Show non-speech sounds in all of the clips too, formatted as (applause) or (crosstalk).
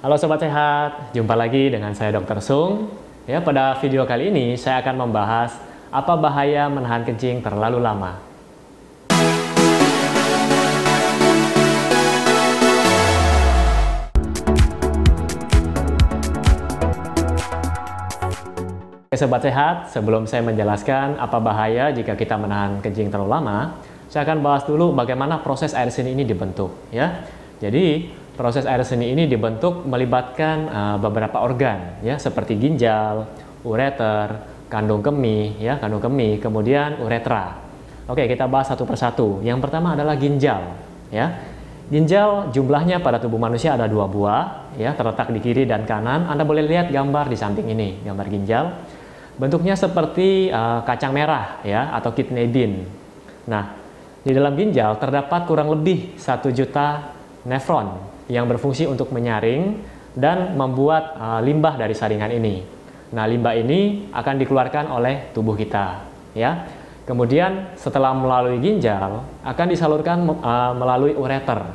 Halo sobat sehat, jumpa lagi dengan saya Dr. Sung. Ya, pada video kali ini saya akan membahas apa bahaya menahan kencing terlalu lama. Oke, sobat sehat, sebelum saya menjelaskan apa bahaya jika kita menahan kencing terlalu lama, saya akan bahas dulu bagaimana proses air seni ini dibentuk, ya. Jadi, Proses air seni ini dibentuk melibatkan uh, beberapa organ ya seperti ginjal, ureter, kandung kemih ya, kandung kemih, kemudian uretra. Oke, kita bahas satu persatu. Yang pertama adalah ginjal ya. Ginjal jumlahnya pada tubuh manusia ada dua buah ya, terletak di kiri dan kanan. Anda boleh lihat gambar di samping ini, gambar ginjal. Bentuknya seperti uh, kacang merah ya atau kidney bean. Nah, di dalam ginjal terdapat kurang lebih satu juta nefron yang berfungsi untuk menyaring dan membuat uh, limbah dari saringan ini. Nah, limbah ini akan dikeluarkan oleh tubuh kita, ya. Kemudian setelah melalui ginjal akan disalurkan uh, melalui ureter.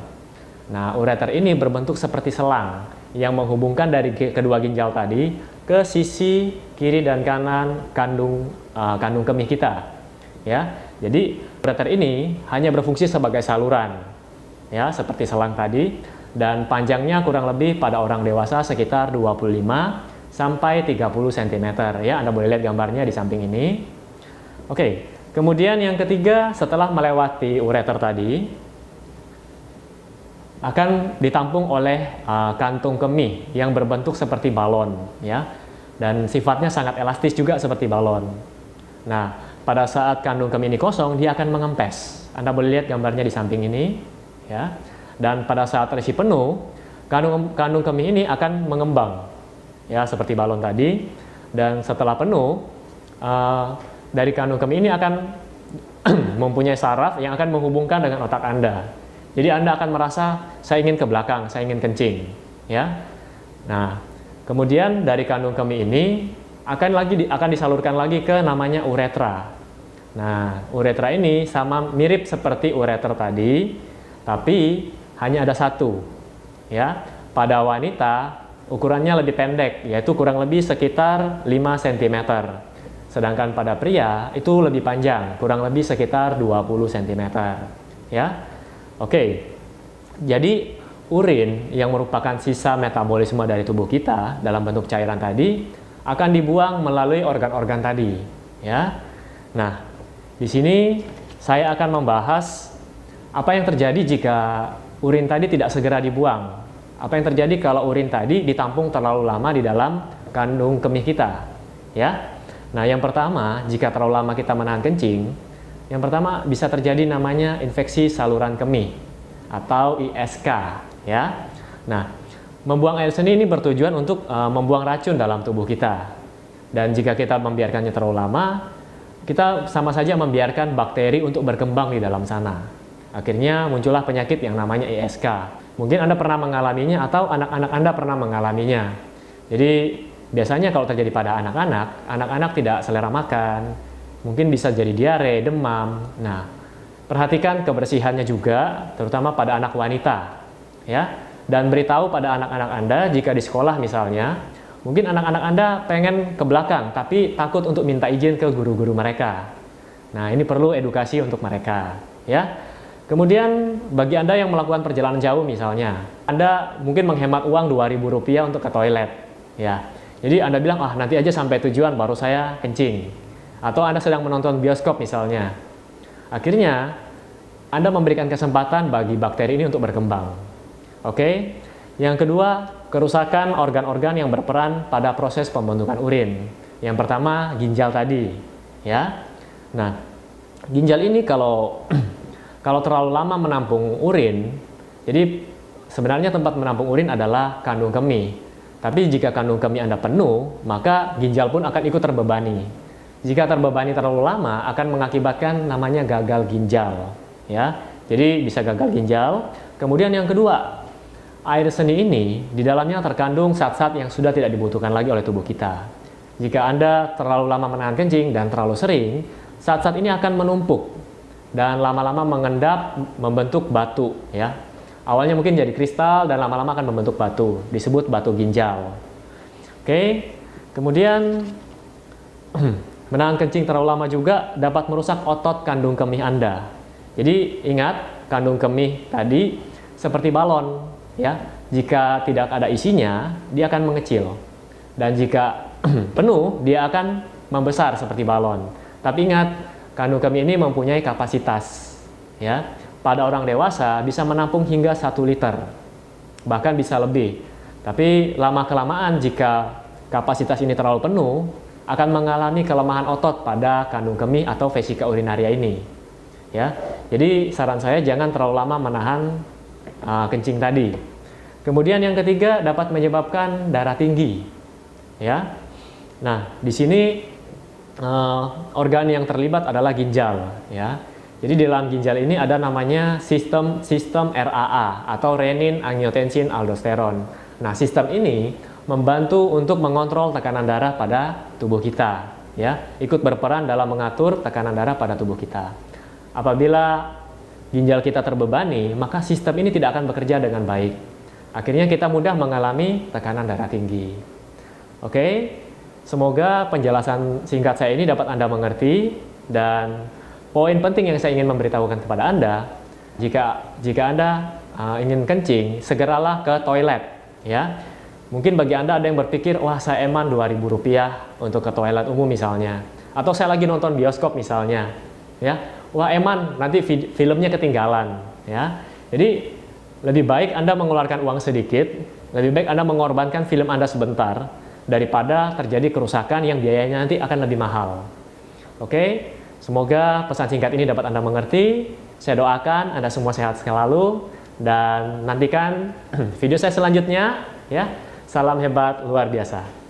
Nah, ureter ini berbentuk seperti selang yang menghubungkan dari kedua ginjal tadi ke sisi kiri dan kanan kandung uh, kandung kemih kita. Ya. Jadi, ureter ini hanya berfungsi sebagai saluran. Ya, seperti selang tadi dan panjangnya kurang lebih pada orang dewasa sekitar 25 sampai 30 cm ya Anda boleh lihat gambarnya di samping ini. Oke kemudian yang ketiga setelah melewati ureter tadi akan ditampung oleh uh, kantung kemih yang berbentuk seperti balon ya. Dan sifatnya sangat elastis juga seperti balon. Nah pada saat kandung kemih ini kosong dia akan mengempes. Anda boleh lihat gambarnya di samping ini ya dan pada saat terisi penuh, kandung, kandung kemih ini akan mengembang, ya seperti balon tadi. Dan setelah penuh, uh, dari kandung kemih ini akan (clears throat) mempunyai saraf yang akan menghubungkan dengan otak Anda. Jadi Anda akan merasa saya ingin ke belakang, saya ingin kencing, ya. Nah, kemudian dari kandung kemih ini akan lagi akan disalurkan lagi ke namanya uretra. Nah, uretra ini sama mirip seperti ureter tadi, tapi hanya ada satu. Ya, pada wanita ukurannya lebih pendek, yaitu kurang lebih sekitar 5 cm. Sedangkan pada pria itu lebih panjang, kurang lebih sekitar 20 cm. Ya. Oke. Jadi urin yang merupakan sisa metabolisme dari tubuh kita dalam bentuk cairan tadi akan dibuang melalui organ-organ tadi, ya. Nah, di sini saya akan membahas apa yang terjadi jika urin tadi tidak segera dibuang. Apa yang terjadi kalau urin tadi ditampung terlalu lama di dalam kandung kemih kita? Ya. Nah, yang pertama, jika terlalu lama kita menahan kencing, yang pertama bisa terjadi namanya infeksi saluran kemih atau ISK, ya. Nah, membuang air seni ini bertujuan untuk uh, membuang racun dalam tubuh kita. Dan jika kita membiarkannya terlalu lama, kita sama saja membiarkan bakteri untuk berkembang di dalam sana. Akhirnya muncullah penyakit yang namanya ISK. Mungkin Anda pernah mengalaminya atau anak-anak Anda pernah mengalaminya. Jadi biasanya kalau terjadi pada anak-anak, anak-anak tidak selera makan, mungkin bisa jadi diare, demam. Nah, perhatikan kebersihannya juga, terutama pada anak wanita. Ya, dan beritahu pada anak-anak Anda jika di sekolah misalnya, mungkin anak-anak Anda pengen ke belakang tapi takut untuk minta izin ke guru-guru mereka. Nah, ini perlu edukasi untuk mereka, ya. Kemudian bagi Anda yang melakukan perjalanan jauh misalnya, Anda mungkin menghemat uang Rp2.000 untuk ke toilet. ya. Jadi Anda bilang, ah nanti aja sampai tujuan baru saya kencing. Atau Anda sedang menonton bioskop misalnya. Akhirnya, Anda memberikan kesempatan bagi bakteri ini untuk berkembang. Oke? Yang kedua, kerusakan organ-organ yang berperan pada proses pembentukan urin. Yang pertama, ginjal tadi. ya. Nah, ginjal ini kalau (clears throat) kalau terlalu lama menampung urin, jadi sebenarnya tempat menampung urin adalah kandung kemih. Tapi jika kandung kemih Anda penuh, maka ginjal pun akan ikut terbebani. Jika terbebani terlalu lama akan mengakibatkan namanya gagal ginjal, ya. Jadi bisa gagal ginjal. Kemudian yang kedua, air seni ini di dalamnya terkandung zat-zat yang sudah tidak dibutuhkan lagi oleh tubuh kita. Jika Anda terlalu lama menahan kencing dan terlalu sering, zat-zat ini akan menumpuk dan lama-lama mengendap membentuk batu ya. Awalnya mungkin jadi kristal dan lama-lama akan membentuk batu, disebut batu ginjal. Oke, kemudian (clears throat) menahan kencing terlalu lama juga dapat merusak otot kandung kemih Anda. Jadi ingat, kandung kemih tadi seperti balon, ya. Jika tidak ada isinya, dia akan mengecil. Dan jika (clears throat) penuh, dia akan membesar seperti balon. Tapi ingat, kandung kemih ini mempunyai kapasitas, ya pada orang dewasa bisa menampung hingga 1 liter, bahkan bisa lebih. Tapi lama-kelamaan jika kapasitas ini terlalu penuh, akan mengalami kelemahan otot pada kandung kemih atau vesika urinaria ini. Ya, jadi saran saya jangan terlalu lama menahan uh, kencing tadi. Kemudian yang ketiga dapat menyebabkan darah tinggi. Ya, nah di sini uh, organ yang terlibat adalah ginjal. Ya, jadi di dalam ginjal ini ada namanya sistem sistem RAA atau renin angiotensin aldosteron. Nah, sistem ini membantu untuk mengontrol tekanan darah pada tubuh kita, ya. Ikut berperan dalam mengatur tekanan darah pada tubuh kita. Apabila ginjal kita terbebani, maka sistem ini tidak akan bekerja dengan baik. Akhirnya kita mudah mengalami tekanan darah tinggi. Oke, semoga penjelasan singkat saya ini dapat Anda mengerti dan Poin penting yang saya ingin memberitahukan kepada Anda, jika jika Anda uh, ingin kencing, segeralah ke toilet, ya. Mungkin bagi Anda ada yang berpikir, wah saya eman 2000 rupiah untuk ke toilet umum misalnya. Atau saya lagi nonton bioskop misalnya. ya Wah eman, nanti filmnya ketinggalan. ya Jadi lebih baik Anda mengeluarkan uang sedikit, lebih baik Anda mengorbankan film Anda sebentar, daripada terjadi kerusakan yang biayanya nanti akan lebih mahal. Oke, Semoga pesan singkat ini dapat Anda mengerti. Saya doakan Anda semua sehat selalu dan nantikan (clears throat) video saya selanjutnya ya. Salam hebat luar biasa.